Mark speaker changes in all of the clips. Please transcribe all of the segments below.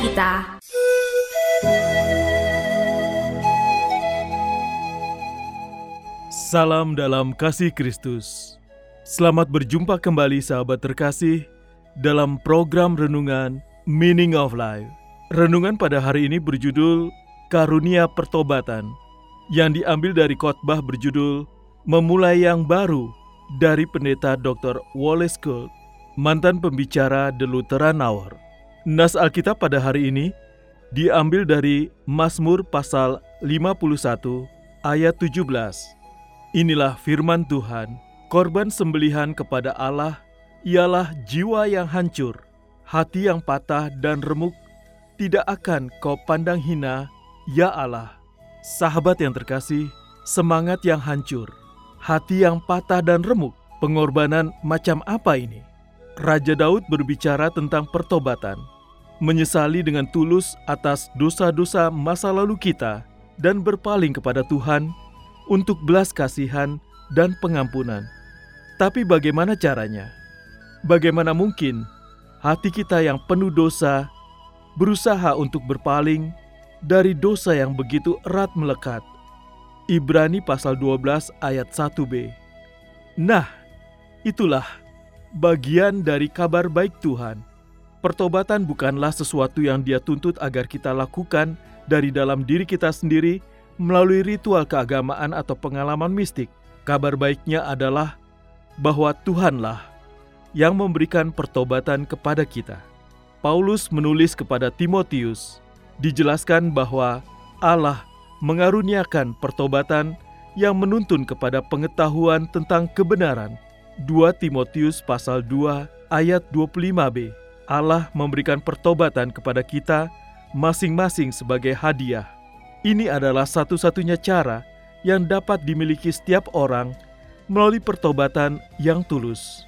Speaker 1: Kita
Speaker 2: Salam dalam kasih Kristus. Selamat berjumpa kembali sahabat terkasih dalam program renungan Meaning of Life. Renungan pada hari ini berjudul Karunia Pertobatan yang diambil dari khotbah berjudul Memulai yang Baru dari pendeta Dr. Wallace Gold, mantan pembicara The Lutheran Hour. Nas Alkitab pada hari ini diambil dari Mazmur pasal 51 ayat 17. Inilah firman Tuhan, korban sembelihan kepada Allah ialah jiwa yang hancur, hati yang patah dan remuk, tidak akan kau pandang hina, ya Allah. Sahabat yang terkasih, semangat yang hancur, hati yang patah dan remuk, pengorbanan macam apa ini? Raja Daud berbicara tentang pertobatan, menyesali dengan tulus atas dosa-dosa masa lalu kita, dan berpaling kepada Tuhan untuk belas kasihan dan pengampunan. Tapi bagaimana caranya? Bagaimana mungkin hati kita yang penuh dosa berusaha untuk berpaling dari dosa yang begitu erat melekat? Ibrani pasal 12 ayat 1b. Nah, itulah bagian dari kabar baik Tuhan. Pertobatan bukanlah sesuatu yang dia tuntut agar kita lakukan dari dalam diri kita sendiri, melalui ritual keagamaan atau pengalaman mistik. Kabar baiknya adalah bahwa Tuhanlah yang memberikan pertobatan kepada kita. Paulus menulis kepada Timotius, dijelaskan bahwa Allah mengaruniakan pertobatan yang menuntun kepada pengetahuan tentang kebenaran. 2 Timotius pasal 2 ayat 25b. Allah memberikan pertobatan kepada kita masing-masing sebagai hadiah. Ini adalah satu-satunya cara yang dapat dimiliki setiap orang melalui pertobatan yang tulus.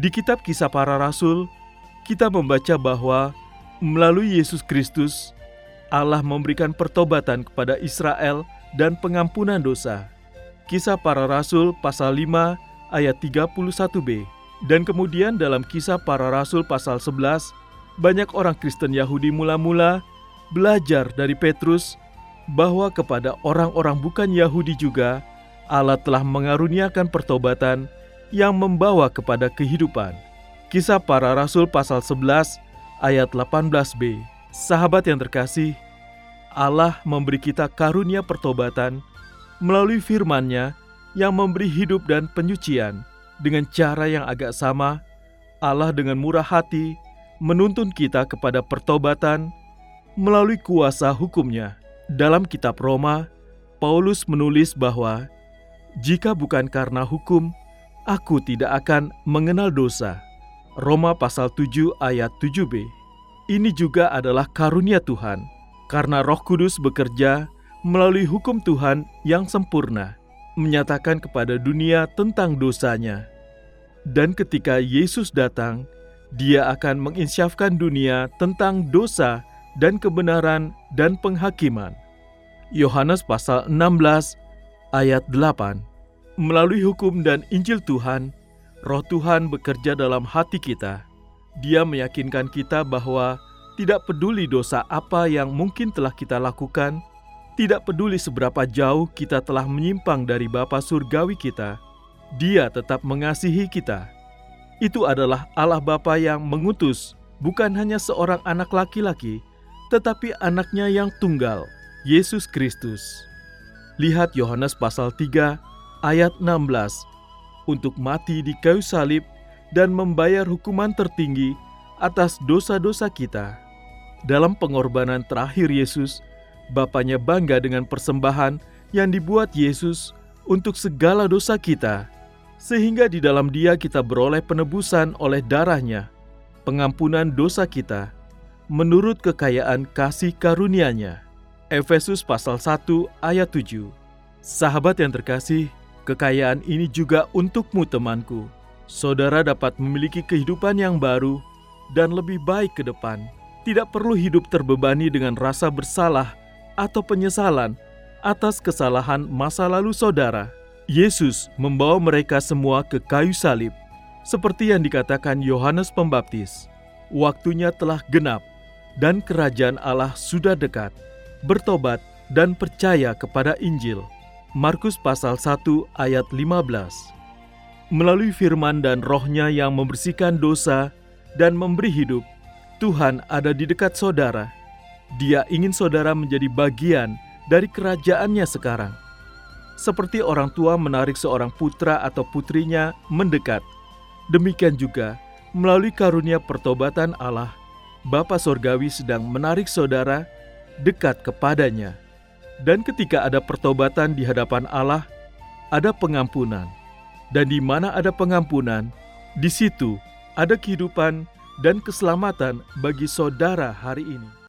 Speaker 2: Di kitab Kisah Para Rasul, kita membaca bahwa melalui Yesus Kristus, Allah memberikan pertobatan kepada Israel dan pengampunan dosa. Kisah Para Rasul pasal 5 ayat 31b. Dan kemudian dalam Kisah Para Rasul pasal 11, banyak orang Kristen Yahudi mula-mula belajar dari Petrus bahwa kepada orang-orang bukan Yahudi juga Allah telah mengaruniakan pertobatan yang membawa kepada kehidupan. Kisah para Rasul pasal 11 ayat 18b. Sahabat yang terkasih, Allah memberi kita karunia pertobatan melalui firman-Nya yang memberi hidup dan penyucian dengan cara yang agak sama. Allah dengan murah hati menuntun kita kepada pertobatan melalui kuasa hukumnya. Dalam kitab Roma, Paulus menulis bahwa jika bukan karena hukum, aku tidak akan mengenal dosa. Roma pasal 7 ayat 7b. Ini juga adalah karunia Tuhan, karena roh kudus bekerja melalui hukum Tuhan yang sempurna, menyatakan kepada dunia tentang dosanya. Dan ketika Yesus datang, dia akan menginsyafkan dunia tentang dosa dan kebenaran dan penghakiman. Yohanes pasal 16 ayat 8. Melalui hukum dan Injil Tuhan, Roh Tuhan bekerja dalam hati kita. Dia meyakinkan kita bahwa tidak peduli dosa apa yang mungkin telah kita lakukan, tidak peduli seberapa jauh kita telah menyimpang dari Bapa surgawi kita, Dia tetap mengasihi kita. Itu adalah Allah Bapa yang mengutus bukan hanya seorang anak laki-laki, tetapi anaknya yang tunggal, Yesus Kristus. Lihat Yohanes pasal 3 ayat 16 untuk mati di kayu salib dan membayar hukuman tertinggi atas dosa-dosa kita.
Speaker 3: Dalam pengorbanan terakhir Yesus, Bapaknya bangga dengan persembahan yang dibuat Yesus untuk segala dosa kita, sehingga di dalam dia kita beroleh penebusan oleh darahnya, pengampunan dosa kita, menurut kekayaan kasih karunia-Nya. Efesus pasal 1 ayat 7 Sahabat yang terkasih, kekayaan ini juga untukmu temanku. Saudara dapat memiliki kehidupan yang baru dan lebih baik ke depan tidak perlu hidup terbebani dengan rasa bersalah atau penyesalan atas kesalahan masa lalu saudara. Yesus membawa mereka semua ke kayu salib, seperti yang dikatakan Yohanes Pembaptis. Waktunya telah genap, dan kerajaan Allah sudah dekat. Bertobat dan percaya kepada Injil. Markus pasal 1 ayat 15 Melalui firman dan rohnya yang membersihkan dosa dan memberi hidup, Tuhan ada di dekat saudara. Dia ingin saudara menjadi bagian dari kerajaannya sekarang. Seperti orang tua menarik seorang putra atau putrinya mendekat, demikian juga melalui karunia pertobatan Allah, Bapa Sorgawi sedang menarik saudara dekat kepadanya. Dan ketika ada pertobatan di hadapan Allah, ada pengampunan. Dan di mana ada pengampunan, di situ ada kehidupan dan keselamatan bagi saudara hari ini.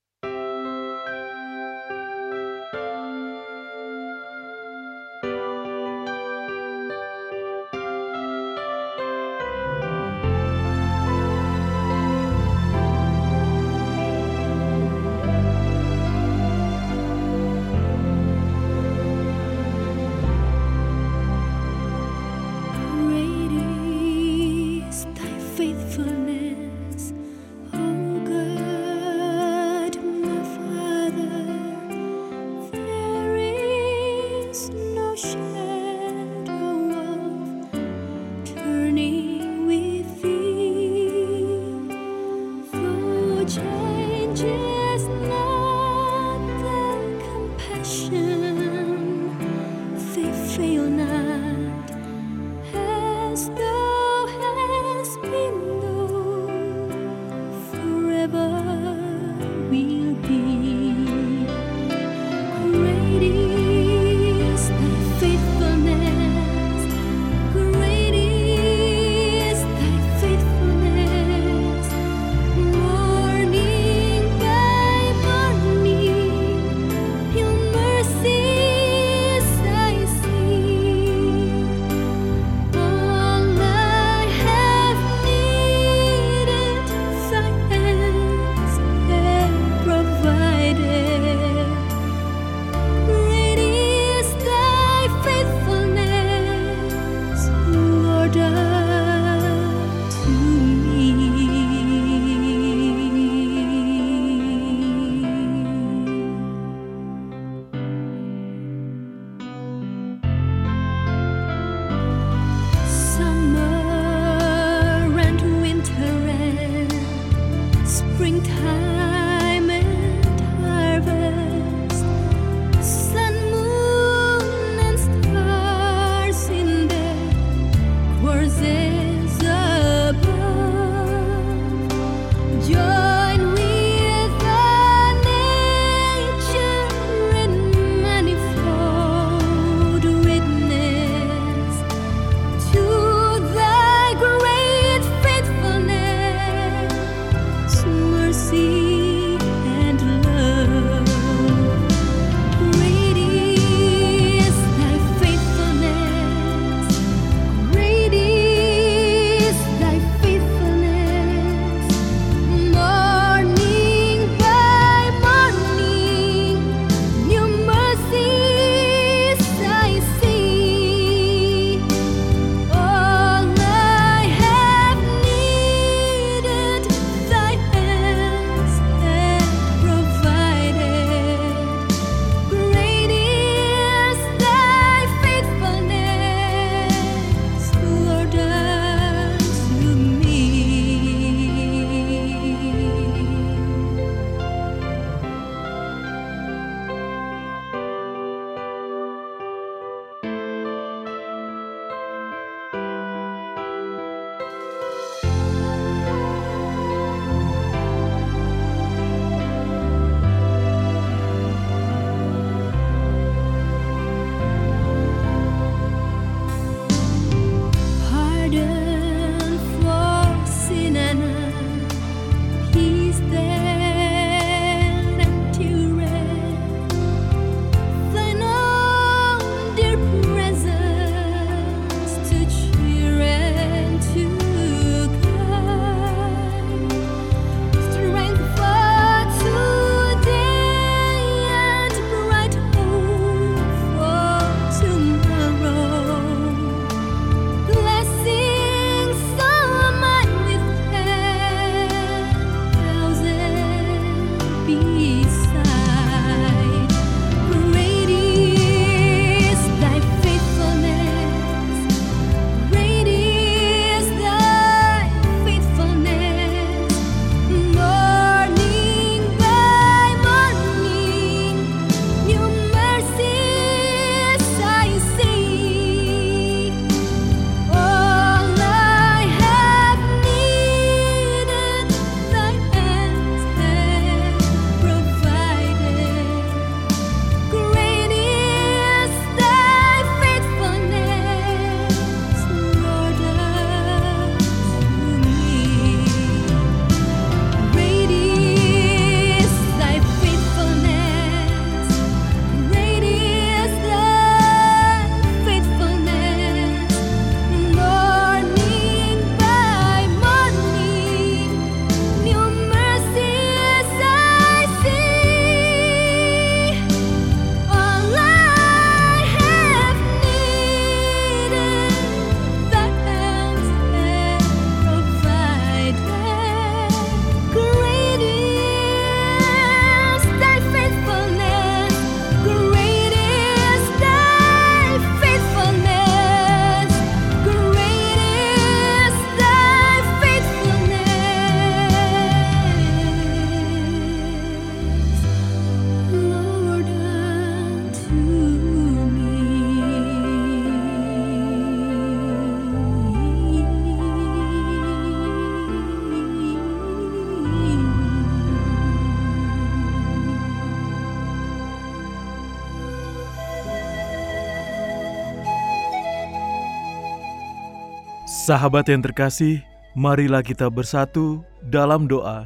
Speaker 2: Sahabat yang terkasih, marilah kita bersatu dalam doa.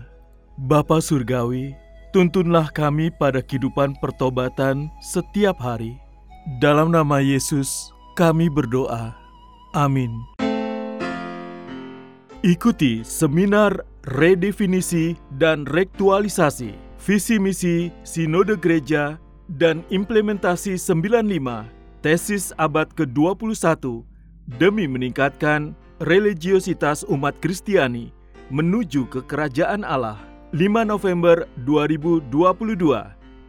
Speaker 2: Bapa Surgawi, tuntunlah kami pada kehidupan pertobatan setiap hari. Dalam nama Yesus, kami berdoa. Amin. Ikuti seminar redefinisi dan rektualisasi visi misi Sinode Gereja dan implementasi 95 tesis abad ke-21 demi meningkatkan religiositas umat Kristiani menuju ke kerajaan Allah. 5 November 2022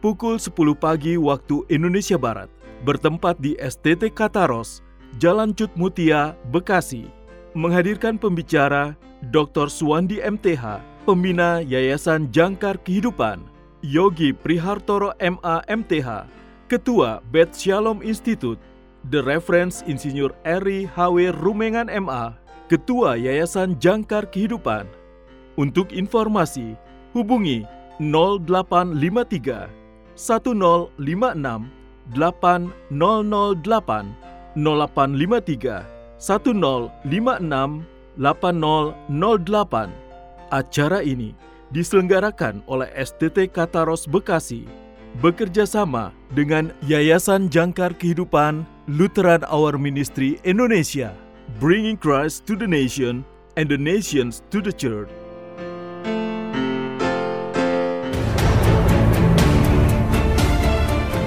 Speaker 2: pukul 10 pagi waktu Indonesia Barat bertempat di STT Kataros, Jalan Cut Mutia, Bekasi menghadirkan pembicara Dr. Suwandi MTH, pembina Yayasan Jangkar Kehidupan, Yogi Prihartoro MA MTH, Ketua Bet Shalom Institute, The Reference Insinyur Eri HW Rumengan MA, Ketua Yayasan Jangkar Kehidupan. Untuk informasi, hubungi 0853 1056 8008 0853 1056 8008. Acara ini diselenggarakan oleh STT Kataros Bekasi bekerja sama dengan Yayasan Jangkar Kehidupan Lutheran Our Ministry Indonesia, bringing Christ to the nation and the nations to the church.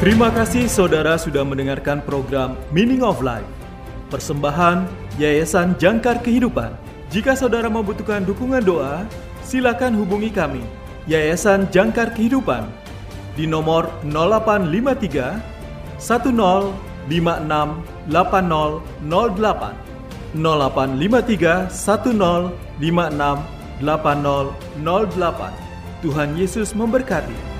Speaker 2: Terima kasih saudara sudah mendengarkan program Meaning of Life. Persembahan Yayasan Jangkar Kehidupan. Jika saudara membutuhkan dukungan doa, silakan hubungi kami, Yayasan Jangkar Kehidupan, di nomor 0853 1056 8008 0853 1056 8008 Tuhan Yesus memberkati.